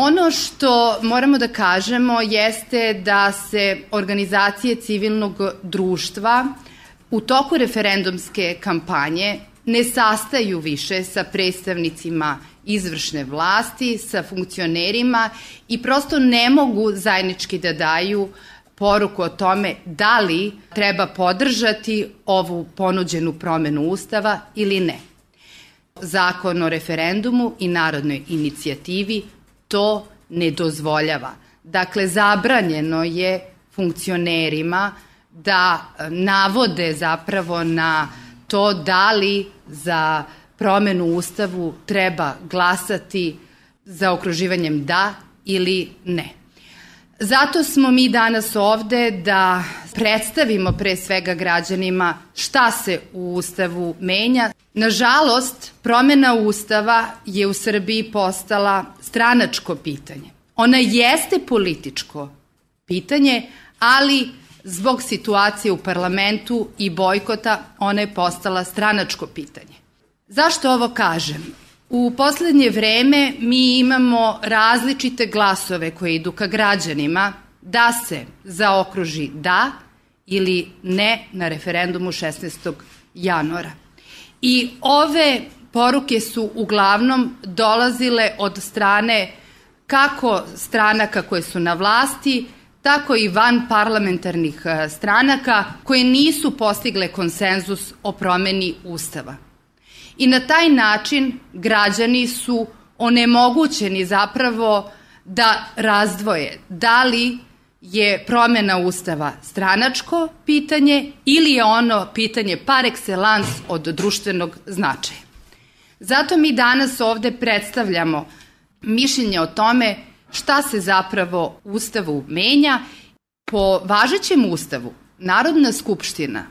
Ono što moramo da kažemo jeste da se organizacije civilnog društva u toku referendumske kampanje ne sastaju više sa predstavnicima izvršne vlasti, sa funkcionerima i prosto ne mogu zajednički da daju poruku o tome da li treba podržati ovu ponuđenu promenu Ustava ili ne. Zakon o referendumu i narodnoj inicijativi to ne dozvoljava. Dakle, zabranjeno je funkcionerima da navode zapravo na to da li za promenu Ustavu treba glasati za okruživanjem da ili ne. Zato smo mi danas ovde da predstavimo pre svega građanima šta se u Ustavu menja. Nažalost, promena Ustava je u Srbiji postala stranačko pitanje. Ona jeste političko pitanje, ali zbog situacije u parlamentu i bojkota ona je postala stranačko pitanje. Zašto ovo kažem? U poslednje vreme mi imamo različite glasove koje idu ka građanima da se zaokruži da ili ne na referendumu 16. januara. I ove poruke su uglavnom dolazile od strane kako stranaka koje su na vlasti, tako i van parlamentarnih e, stranaka koje nisu postigle konsenzus o promeni Ustava. I na taj način građani su onemogućeni zapravo da razdvoje da li je promena Ustava stranačko pitanje ili je ono pitanje par excellence od društvenog značaja. Zato mi danas ovde predstavljamo mišljenje o tome šta se zapravo Ustavu menja. Po važećem Ustavu Narodna skupština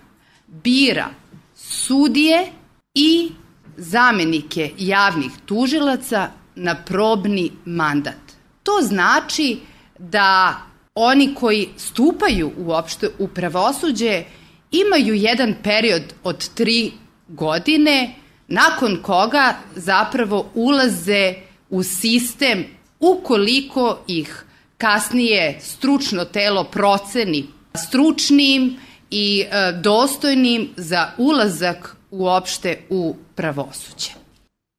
bira sudije i zamenike javnih tužilaca na probni mandat. To znači da oni koji stupaju uopšte u pravosuđe imaju jedan period od tri godine nakon koga zapravo ulaze u sistem ukoliko ih kasnije stručno telo proceni stručnim i e, dostojnim za ulazak uopšte u pravosuđe.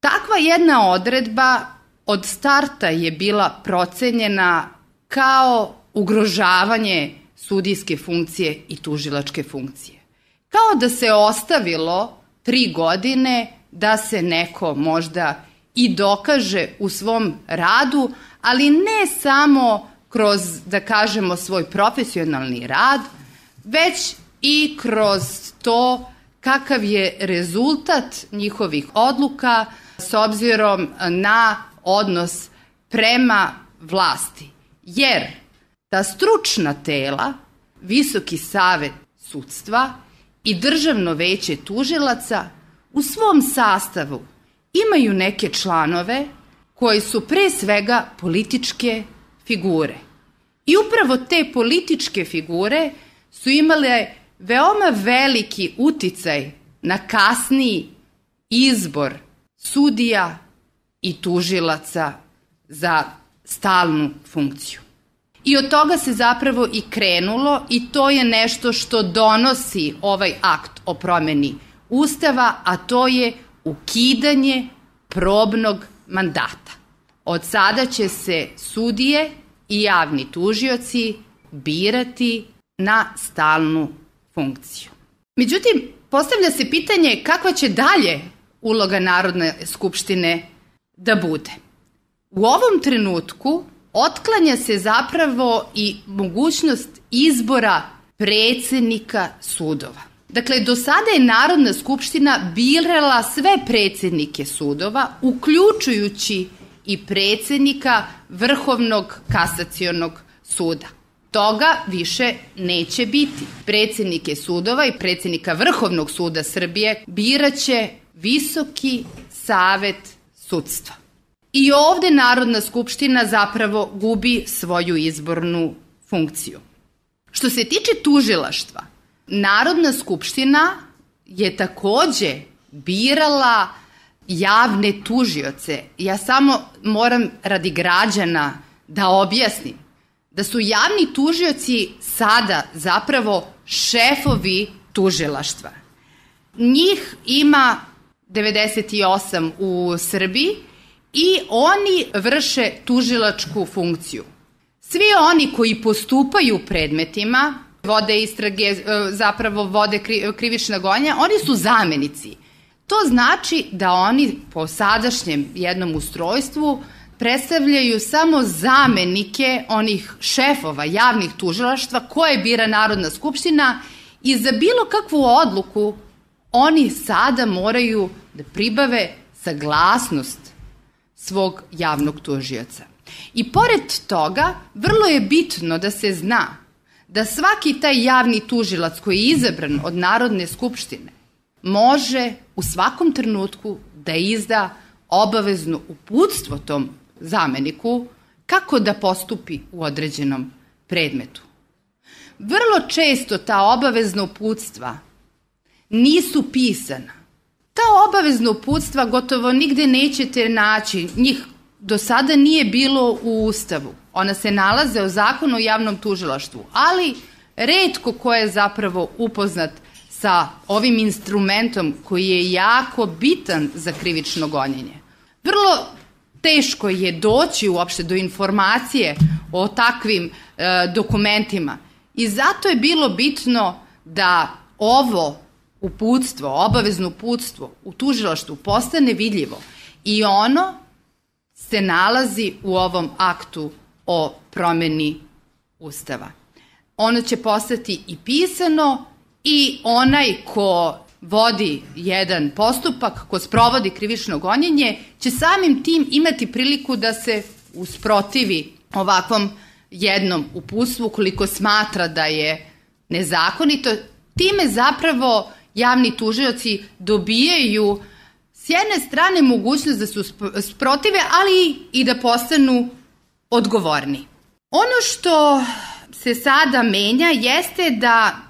Takva jedna odredba od starta je bila procenjena kao ugrožavanje sudijske funkcije i tužilačke funkcije. Kao da se ostavilo tri godine da se neko možda i dokaže u svom radu, ali ne samo kroz, da kažemo, svoj profesionalni rad, već i kroz to kakav je rezultat njihovih odluka s obzirom na odnos prema vlasti. Jer ta stručna tela, Visoki savet sudstva i Državno veće tužilaca u svom sastavu imaju neke članove koji su pre svega političke figure. I upravo te političke figure su imale veoma veliki uticaj na kasniji izbor sudija i tužilaca za stalnu funkciju. I od toga se zapravo i krenulo i to je nešto što donosi ovaj akt o promeni Ustava, a to je ukidanje probnog mandata. Od sada će se sudije i javni tužioci birati na stalnu funkciju. Međutim, postavlja se pitanje kakva će dalje uloga Narodne skupštine da bude. U ovom trenutku otklanja se zapravo i mogućnost izbora predsednika sudova. Dakle, do sada je Narodna skupština birala sve predsednike sudova, uključujući i predsednika Vrhovnog kasacionog suda. Toga više neće biti. Predsednike sudova i predsednika Vrhovnog suda Srbije biraće Visoki savet sudstva. I ovde Narodna skupština zapravo gubi svoju izbornu funkciju. Što se tiče tužilaštva, Narodna skupština je takođe birala javne tužioce. Ja samo moram radi građana da objasnim da su javni tužioci sada zapravo šefovi tužilaštva. Njih ima 98 u Srbiji i oni vrše tužilačku funkciju. Svi oni koji postupaju predmetima, vode istrage, e, zapravo vode krivična gonja, oni su zamenici. To znači da oni po sadašnjem jednom ustrojstvu predstavljaju samo zamenike onih šefova javnih tužilaštva koje bira Narodna skupština i za bilo kakvu odluku oni sada moraju da pribave saglasnost svog javnog tužioca. I pored toga, vrlo je bitno da se zna da svaki taj javni tužilac koji je izabran od Narodne skupštine može u svakom trenutku da izda obavezno uputstvo tom zameniku kako da postupi u određenom predmetu. Vrlo često ta obavezna uputstva nisu pisana. Ta obavezna uputstva gotovo nigde nećete naći, njih do sada nije bilo u Ustavu. Ona se nalaze u zakonu o javnom tužilaštvu, ali redko ko je zapravo upoznat sa ovim instrumentom koji je jako bitan za krivično gonjenje. Vrlo teško je doći uopšte do informacije o takvim e, dokumentima i zato je bilo bitno da ovo uputstvo, obavezno uputstvo u tužilaštvu postane vidljivo i ono se nalazi u ovom aktu o promeni Ustava. Ono će postati i pisano i onaj ko vodi jedan postupak, ko sprovodi krivično gonjenje, će samim tim imati priliku da se usprotivi ovakvom jednom upustvu koliko smatra da je nezakonito. Time zapravo javni tužioci dobijaju s jedne strane mogućnost da se sprotive, ali i da postanu odgovorni. Ono što se sada menja jeste da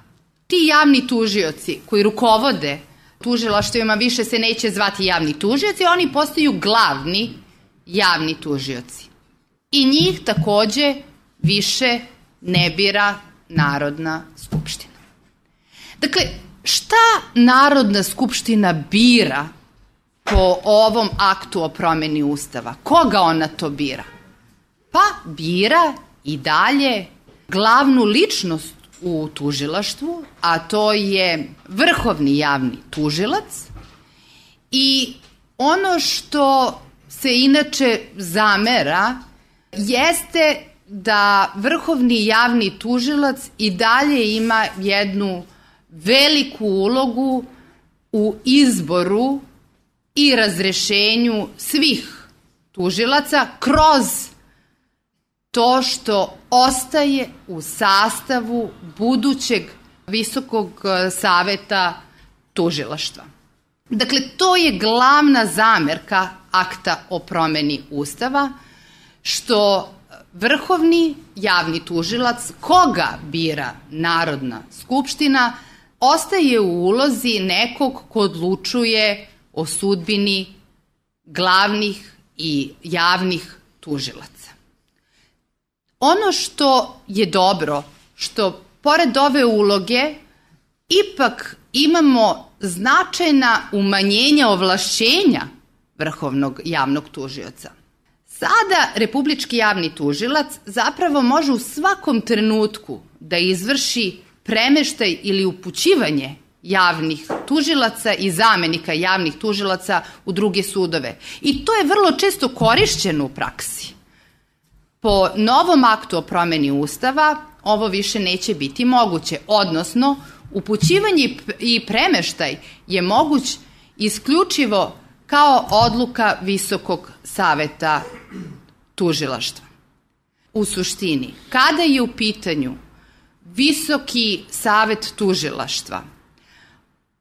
ti javni tužioci koji rukovode tužilaštvima više se neće zvati javni tužioci, oni postaju glavni javni tužioci. I njih takođe više ne bira Narodna skupština. Dakle, šta Narodna skupština bira po ovom aktu o promeni Ustava? Koga ona to bira? Pa bira i dalje glavnu ličnost u tužilaštvu, a to je vrhovni javni tužilac i ono što se inače zamera jeste da vrhovni javni tužilac i dalje ima jednu veliku ulogu u izboru i razrešenju svih tužilaca kroz to što ostaje u sastavu budućeg Visokog e, saveta tužilaštva. Dakle, to je glavna zamerka akta o promeni Ustava, što vrhovni javni tužilac, koga bira Narodna skupština, ostaje u ulozi nekog ko odlučuje o sudbini glavnih i javnih tužilaca. Ono što je dobro, što pored ove uloge ipak imamo značajna umanjenja ovlašćenja vrhovnog javnog tužioca. Sada Republički javni tužilac zapravo može u svakom trenutku da izvrši premeštaj ili upućivanje javnih tužilaca i zamenika javnih tužilaca u druge sudove. I to je vrlo često korišćeno u praksi. Po novom aktu o promeni Ustava ovo više neće biti moguće, odnosno upućivanje i premeštaj je moguć isključivo kao odluka Visokog saveta tužilaštva. U suštini, kada je u pitanju Visoki savet tužilaštva,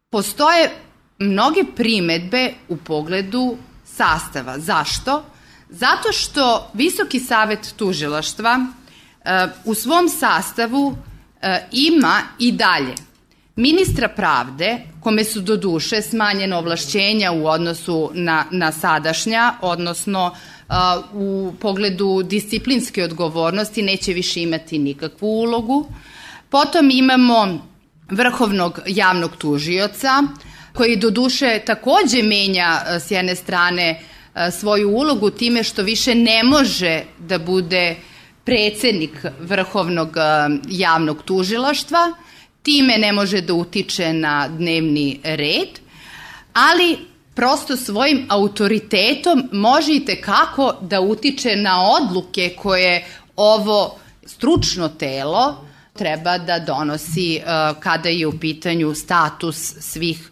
postoje mnoge primetbe u pogledu sastava. Zašto? Zato što Visoki savet tužilaštva e, u svom sastavu e, ima i dalje ministra pravde, kome su do duše smanjene ovlašćenja u odnosu na, na sadašnja, odnosno a, u pogledu disciplinske odgovornosti neće više imati nikakvu ulogu. Potom imamo vrhovnog javnog tužioca, koji do duše takođe menja s jedne strane svoju ulogu time što više ne može da bude predsednik vrhovnog javnog tužilaštva, time ne može da utiče na dnevni red, ali prosto svojim autoritetom može i da utiče na odluke koje ovo stručno telo treba da donosi kada je u pitanju status svih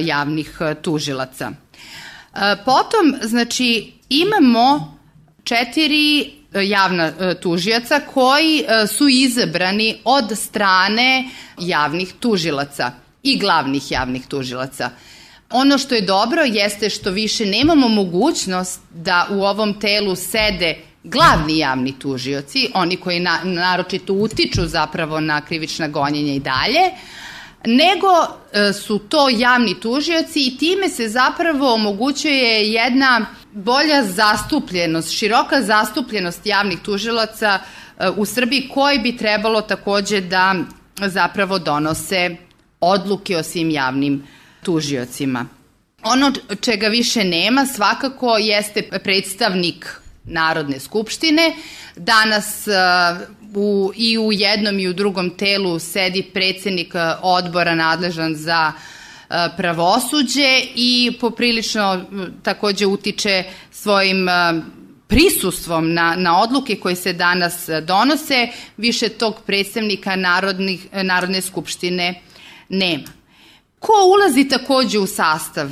javnih tužilaca. Potom, znači, imamo četiri javna e, tužioca koji e, su izabrani od strane javnih tužilaca i glavnih javnih tužilaca. Ono što je dobro jeste što više nemamo mogućnost da u ovom telu sede glavni javni tužioci, oni koji na, naročito utiču zapravo na krivična gonjenja i dalje, nego e, su to javni tužioci i time se zapravo omogućuje jedna bolja zastupljenost, široka zastupljenost javnih tužilaca e, u Srbiji koji bi trebalo takođe da zapravo donose odluke o svim javnim tužiocima. Ono čega više nema svakako jeste predstavnik Narodne skupštine. Danas u, i u jednom i u drugom telu sedi predsednik odbora nadležan za pravosuđe i poprilično takođe utiče svojim prisustvom na, na odluke koje se danas donose, više tog predstavnika Narodnih, Narodne skupštine nema. Ko ulazi takođe u sastav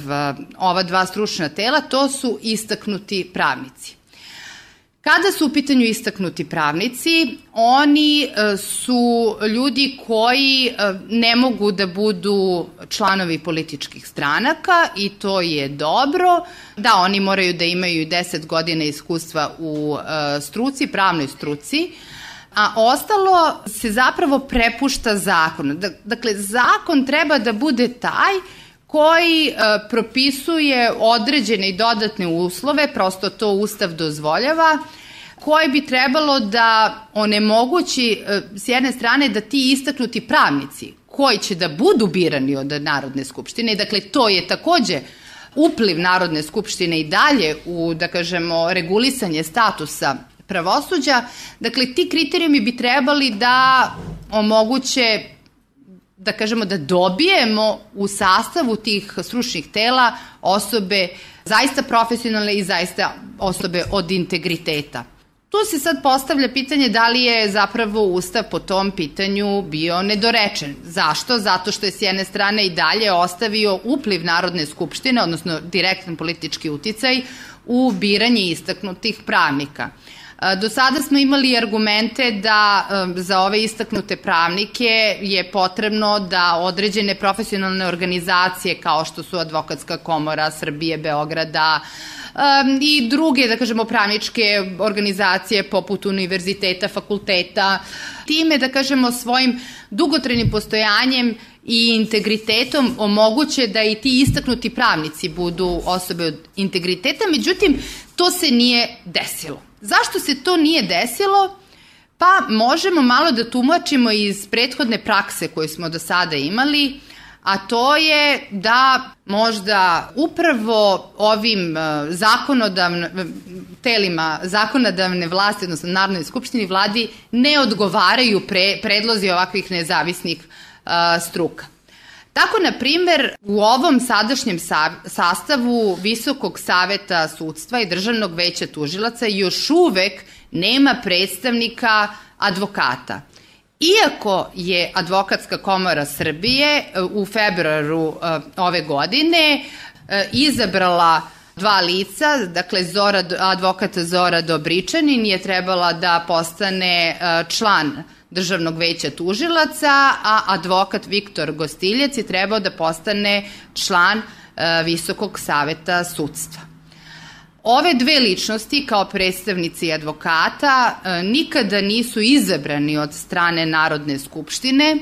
ova dva stručna tela, to su istaknuti pravnici. Kada su u pitanju istaknuti pravnici, oni e, su ljudi koji e, ne mogu da budu članovi političkih stranaka i to je dobro. Da, oni moraju da imaju 10 godina iskustva u e, struci, pravnoj struci, a ostalo se zapravo prepušta zakonu. Dakle, zakon treba da bude taj koji propisuje određene i dodatne uslove, prosto to Ustav dozvoljava, koji bi trebalo da onemogući e, s jedne strane da ti istaknuti pravnici koji će da budu birani od Narodne skupštine, dakle to je takođe upliv Narodne skupštine i dalje u, da kažemo, regulisanje statusa pravosuđa, dakle ti kriterijumi bi trebali da omoguće da kažemo da dobijemo u sastavu tih stručnih tela osobe zaista profesionalne i zaista osobe od integriteta. Tu se sad postavlja pitanje da li je zapravo Ustav po tom pitanju bio nedorečen. Zašto? Zato što je s jedne strane i dalje ostavio upliv Narodne skupštine, odnosno direktan politički uticaj u biranje istaknutih pravnika. Do sada smo imali argumente da za ove istaknute pravnike je potrebno da određene profesionalne organizacije kao što su Advokatska komora Srbije, Beograda, i druge, da kažemo, pravničke organizacije poput univerziteta, fakulteta, time, da kažemo, svojim dugotrenim postojanjem i integritetom omoguće da i ti istaknuti pravnici budu osobe od integriteta, međutim, to se nije desilo. Zašto se to nije desilo? Pa možemo malo da tumačimo iz prethodne prakse koje smo do sada imali, a to je da možda upravo ovim e, zakonodavnim telima zakonodavne vlasti, odnosno Narodnoj skupštini vladi, ne odgovaraju pre, predlozi ovakvih nezavisnih struka. Tako, na primer, u ovom sadašnjem sa, sastavu Visokog saveta sudstva i Državnog veća tužilaca još uvek nema predstavnika advokata. Iako je Advokatska komora Srbije e, u februaru e, ove godine e, izabrala dva lica, dakle Zora, advokat Zora Dobričanin je trebala da postane član Državnog veća tužilaca, a advokat Viktor Gostiljec je trebao da postane član Visokog saveta sudstva. Ove dve ličnosti kao predstavnici advokata e, nikada nisu izabrani od strane Narodne skupštine,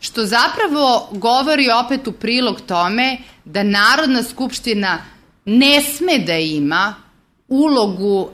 što zapravo govori opet u prilog tome da Narodna skupština ne sme da ima ulogu uh,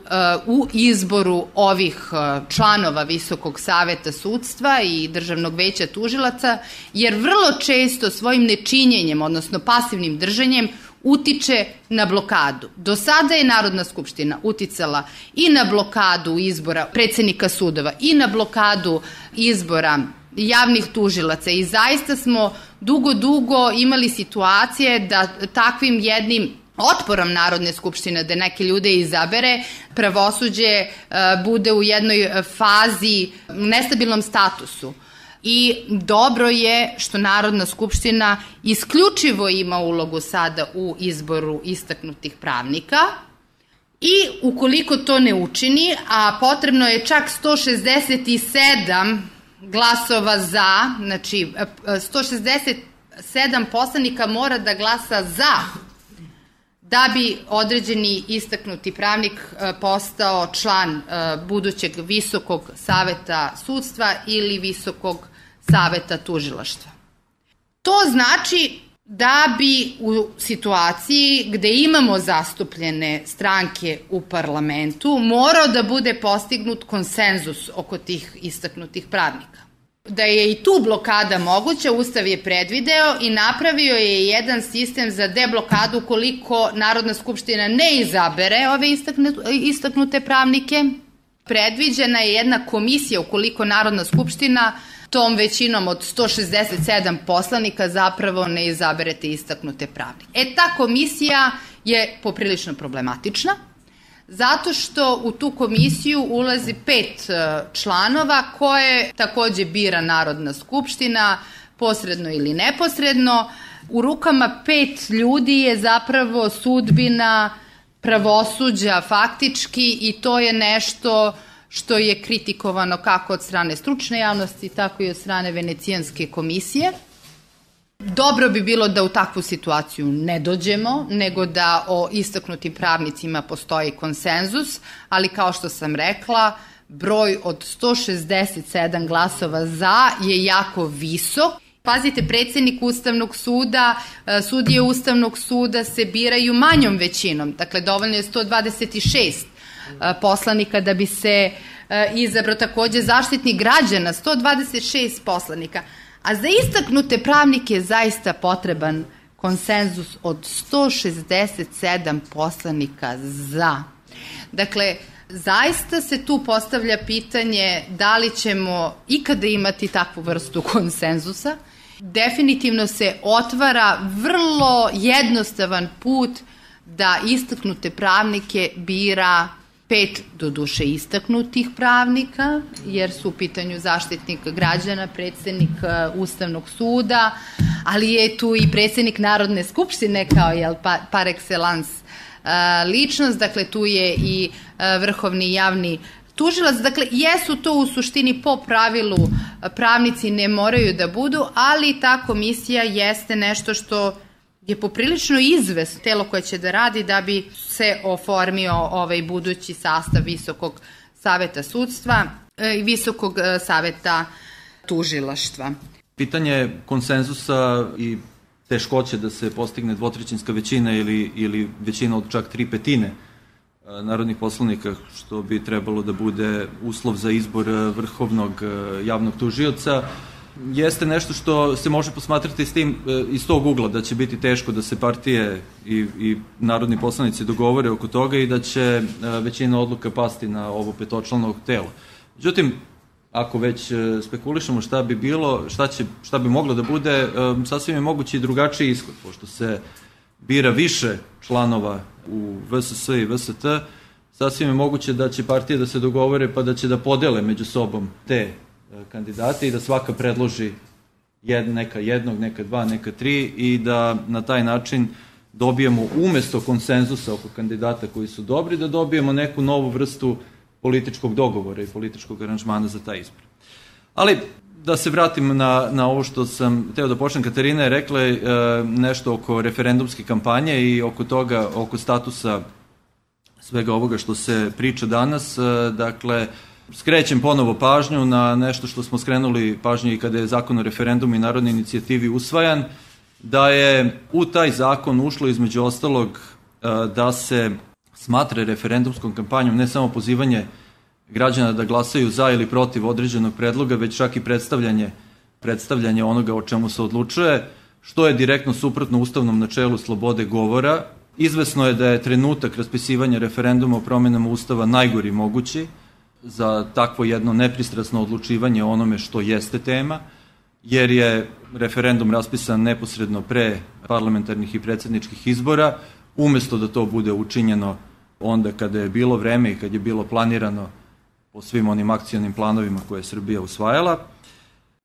u izboru ovih uh, članova Visokog saveta sudstva i Državnog veća tužilaca, jer vrlo često svojim nečinjenjem, odnosno pasivnim držanjem, utiče na blokadu. Do sada je Narodna skupština uticala i na blokadu izbora predsednika sudova i na blokadu izbora javnih tužilaca i zaista smo dugo, dugo imali situacije da takvim jednim otporom Narodne skupštine da neke ljude izabere, pravosuđe uh, bude u jednoj fazi nestabilnom statusu. I dobro je što Narodna skupština isključivo ima ulogu sada u izboru istaknutih pravnika, I ukoliko to ne učini, a potrebno je čak 167 glasova za, znači 167 poslanika mora da glasa za da bi određeni istaknuti pravnik e, postao član e, budućeg visokog saveta sudstva ili visokog saveta tužilaštva. To znači da bi u situaciji gde imamo zastupljene stranke u parlamentu morao da bude postignut konsenzus oko tih istaknutih pravnika. Da je i tu blokada moguća, Ustav je predvideo i napravio je jedan sistem za deblokadu ukoliko Narodna skupština ne izabere ove istaknute pravnike. Predviđena je jedna komisija ukoliko Narodna skupština tom većinom od 167 poslanika zapravo ne izaberete istaknute pravnike. E ta komisija je poprilično problematična, zato što u tu komisiju ulazi pet e, članova koje takođe bira Narodna skupština, posredno ili neposredno. U rukama pet ljudi je zapravo sudbina pravosuđa faktički i to je nešto što je kritikovano kako od strane stručne javnosti, tako i od strane Venecijanske komisije. Dobro bi bilo da u takvu situaciju ne dođemo, nego da o istaknutim pravnicima postoji konsenzus, ali kao što sam rekla, broj od 167 glasova za je jako visok. Pazite, predsednik Ustavnog suda, e, sudije Ustavnog suda se biraju manjom većinom, dakle dovoljno je 126 e, poslanika da bi se e, izabrao takođe zaštitnik građana, 126 poslanika. A za istaknute pravnike je zaista potreban konsenzus od 167 poslanika za. Dakle, zaista se tu postavlja pitanje da li ćemo ikada imati takvu vrstu konsenzusa. Definitivno se otvara vrlo jednostavan put da istaknute pravnike bira pet do duše istaknutih pravnika, jer su u pitanju zaštitnik građana, predsednik e, Ustavnog suda, ali je tu i predsednik Narodne skupštine kao jel, par, par excellence e, ličnost, dakle tu je i e, vrhovni javni tužilac, dakle jesu to u suštini po pravilu pravnici ne moraju da budu, ali ta komisija jeste nešto što je poprilično izvest telo koje će da radi da bi se oformio ovaj budući sastav Visokog saveta sudstva e, i Visokog e, saveta tužilaštva. Pitanje konsenzusa i teškoće da se postigne dvotrećinska većina ili, ili većina od čak tri petine e, narodnih poslanika, što bi trebalo da bude uslov za izbor vrhovnog javnog tužioca, jeste nešto što se može posmatrati s tim, e, iz tog ugla, da će biti teško da se partije i, i narodni poslanici dogovore oko toga i da će e, većina odluka pasti na ovo petočlanog tela. Međutim, ako već e, spekulišemo šta bi bilo, šta, će, šta bi moglo da bude, sasvim je mogući i drugačiji ishod, pošto se bira više članova u VSS i VST, sasvim je moguće da će partije da se dogovore pa da će da podele među sobom te kandidate i da svaka predloži jed, neka jednog, neka dva, neka tri i da na taj način dobijemo umesto konsenzusa oko kandidata koji su dobri, da dobijemo neku novu vrstu političkog dogovora i političkog aranžmana za taj izbor. Ali da se vratim na, na ovo što sam teo da počnem, Katarina je rekla e, nešto oko referendumske kampanje i oko toga, oko statusa svega ovoga što se priča danas. E, dakle, skrećem ponovo pažnju na nešto što smo skrenuli pažnju i kada je zakon o referendumu i narodnoj inicijativi usvajan, da je u taj zakon ušlo između ostalog e, da se smatra referendumskom kampanjom ne samo pozivanje građana da glasaju za ili protiv određenog predloga, već čak i predstavljanje, predstavljanje onoga o čemu se odlučuje, što je direktno suprotno ustavnom načelu slobode govora. Izvesno je da je trenutak raspisivanja referenduma o promenama ustava najgori mogući za takvo jedno nepristrasno odlučivanje onome što jeste tema, jer je referendum raspisan neposredno pre parlamentarnih i predsedničkih izbora, umesto da to bude učinjeno onda kada je bilo vreme i kad je bilo planirano po svim onim akcijonim planovima koje je Srbija usvajala.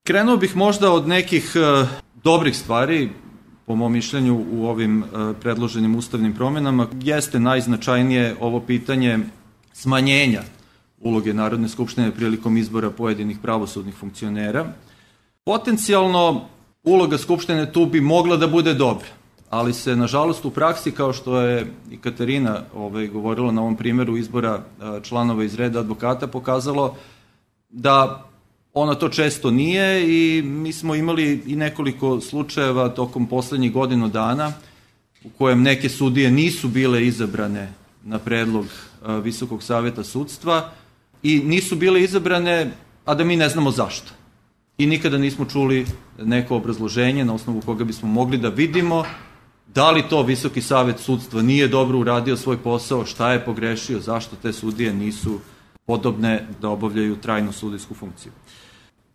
Krenuo bih možda od nekih e, dobrih stvari, po mom mišljenju, u ovim e, predloženim ustavnim promenama. Jeste najznačajnije ovo pitanje smanjenja uloge Narodne skupštine prilikom izbora pojedinih pravosudnih funkcionera. Potencijalno uloga Skupštine tu bi mogla da bude dobra, ali se nažalost u praksi, kao što je i Katarina ovaj, govorila na ovom primjeru izbora članova iz reda advokata, pokazalo da ona to često nije i mi smo imali i nekoliko slučajeva tokom poslednjih godinu dana u kojem neke sudije nisu bile izabrane na predlog Visokog saveta sudstva i nisu bile izabrane, a da mi ne znamo zašto. I nikada nismo čuli neko obrazloženje na osnovu koga bismo mogli da vidimo da li to Visoki savet sudstva nije dobro uradio svoj posao, šta je pogrešio, zašto te sudije nisu podobne da obavljaju trajnu sudijsku funkciju.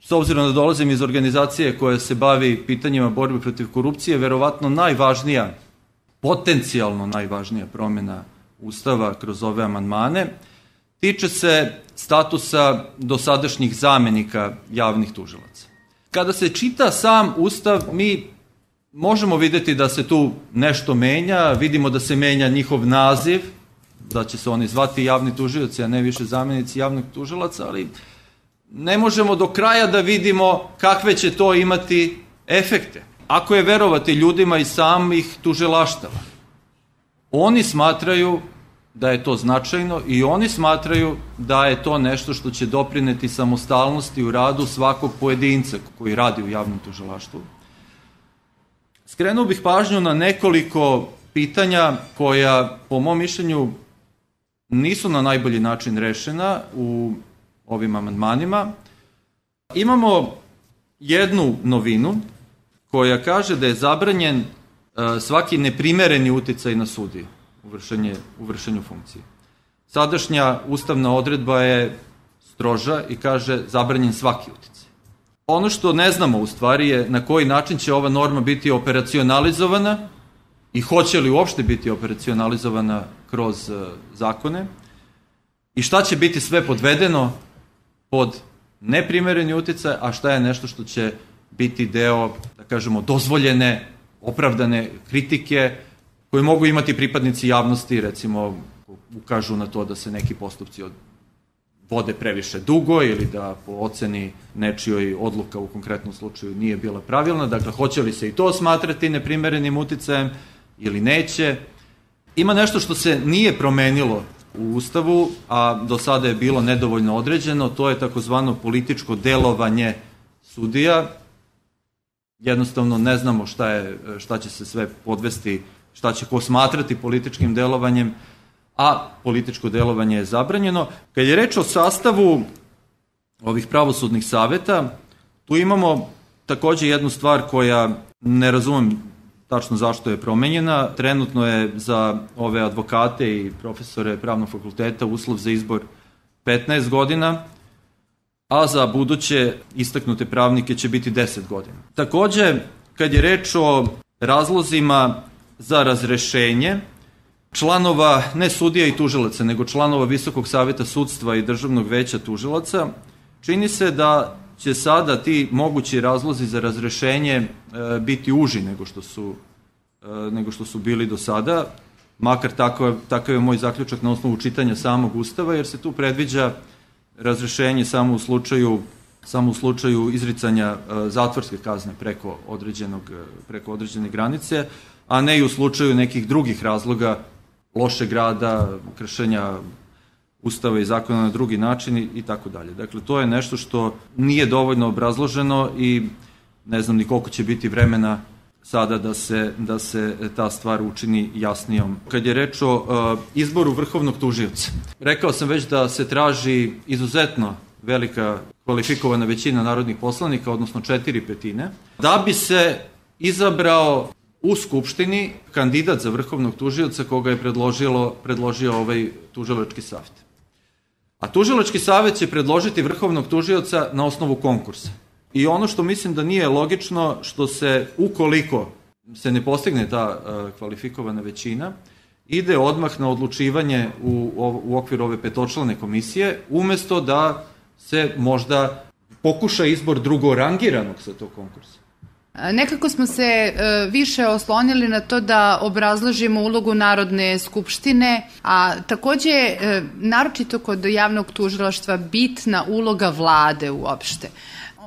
S obzirom da dolazim iz organizacije koja se bavi pitanjima borbe protiv korupcije, verovatno najvažnija, potencijalno najvažnija promena Ustava kroz ove amandmane, tiče se statusa dosadašnjih zamenika javnih tužilaca. Kada se čita sam Ustav, mi možemo videti da se tu nešto menja, vidimo da se menja njihov naziv, da će se oni zvati javni tužioci, a ne više zamenici javnog tužilaca, ali ne možemo do kraja da vidimo kakve će to imati efekte. Ako je verovati ljudima i samih tužilaštava, oni smatraju da je to značajno i oni smatraju da je to nešto što će doprineti samostalnosti u radu svakog pojedinca koji radi u javnom tužilaštvu. Skrenuo bih pažnju na nekoliko pitanja koja, po mom mišljenju, nisu na najbolji način rešena u ovim amandmanima. Imamo jednu novinu koja kaže da je zabranjen e, svaki neprimereni uticaj na sudiju vršenje, u vršenju funkcije. Sadašnja ustavna odredba je stroža i kaže zabranjen svaki uticaj. Ono što ne znamo u stvari je na koji način će ova norma biti operacionalizovana i hoće li uopšte biti operacionalizovana kroz uh, zakone i šta će biti sve podvedeno pod neprimereni uticaj, a šta je nešto što će biti deo, da kažemo, dozvoljene, opravdane kritike, koje mogu imati pripadnici javnosti, recimo ukažu na to da se neki postupci od vode previše dugo ili da po oceni nečijoj odluka u konkretnom slučaju nije bila pravilna. Dakle, hoće li se i to smatrati neprimerenim uticajem ili neće. Ima nešto što se nije promenilo u Ustavu, a do sada je bilo nedovoljno određeno, to je takozvano političko delovanje sudija. Jednostavno ne znamo šta, je, šta će se sve podvesti šta će ko smatrati političkim delovanjem, a političko delovanje je zabranjeno. Kad je reč o sastavu ovih pravosudnih saveta, tu imamo takođe jednu stvar koja ne razumem tačno zašto je promenjena. Trenutno je za ove advokate i profesore pravnog fakulteta uslov za izbor 15 godina, a za buduće istaknute pravnike će biti 10 godina. Takođe, kad je reč o razlozima za razrešenje članova, ne sudija i tužilaca, nego članova Visokog saveta sudstva i Državnog veća tužilaca, čini se da će sada ti mogući razlozi za razrešenje e, biti uži nego što su e, nego što su bili do sada, makar tako, takav je moj zaključak na osnovu čitanja samog Ustava, jer se tu predviđa razrešenje samo u slučaju samo u slučaju izricanja e, zatvorske kazne preko određenog preko određene granice, a ne i u slučaju nekih drugih razloga lošeg rada, kršenja ustava i zakona na drugi način i, i tako dalje. Dakle, to je nešto što nije dovoljno obrazloženo i ne znam ni koliko će biti vremena sada da se, da se ta stvar učini jasnijom. Kad je reč o uh, izboru vrhovnog tužioca, rekao sam već da se traži izuzetno velika kvalifikovana većina narodnih poslanika, odnosno četiri petine, da bi se izabrao u Skupštini kandidat za vrhovnog tužioca koga je predložilo, predložio ovaj tužilački savjet. A tužilački savjet će predložiti vrhovnog tužioca na osnovu konkursa. I ono što mislim da nije logično, što se ukoliko se ne postigne ta uh, kvalifikovana većina, ide odmah na odlučivanje u, u okviru ove petočlane komisije, umesto da se možda pokuša izbor drugorangiranog sa tog konkursa. Nekako smo se e, više oslonili na to da obrazložimo ulogu Narodne skupštine, a takođe e, naročito kod javnog tužilaštva bitna uloga vlade uopšte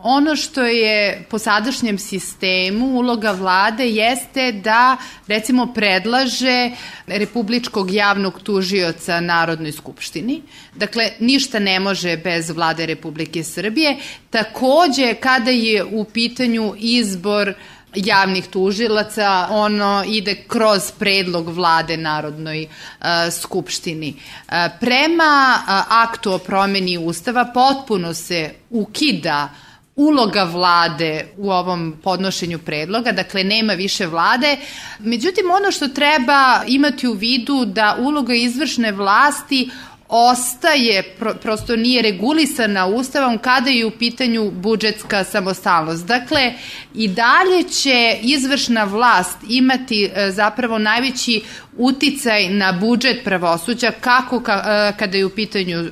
ono što je po sadašnjem sistemu uloga vlade jeste da recimo predlaže republičkog javnog tužioca Narodnoj skupštini. Dakle, ništa ne može bez vlade Republike Srbije. Takođe, kada je u pitanju izbor javnih tužilaca, ono ide kroz predlog vlade Narodnoj uh, skupštini. Uh, prema uh, aktu o promeni Ustava potpuno se ukida uloga vlade u ovom podnošenju predloga, dakle nema više vlade. Međutim, ono što treba imati u vidu da uloga izvršne vlasti ostaje, pro, prosto nije regulisana ustavom kada je u pitanju budžetska samostalnost. Dakle, i dalje će izvršna vlast imati e, zapravo najveći uticaj na budžet pravosuđa kako ka, e, kada je u pitanju e,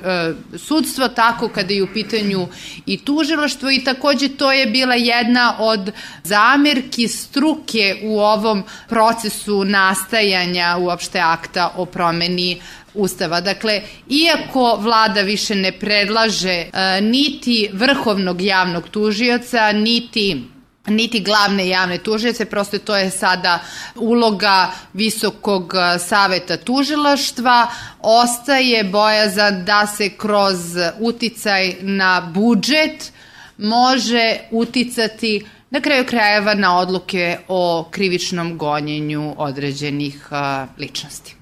sudstvo, tako kada je u pitanju i tužilaštvo i takođe to je bila jedna od zamerki struke u ovom procesu nastajanja uopšte akta o promeni Ustava. Dakle, iako vlada više ne predlaže e, niti vrhovnog javnog tužioca, niti niti glavne javne tužioce, prosto to je sada uloga Visokog e, saveta tužilaštva, ostaje bojaza da se kroz uticaj na budžet može uticati na kraju krajeva na odluke o krivičnom gonjenju određenih uh, ličnosti.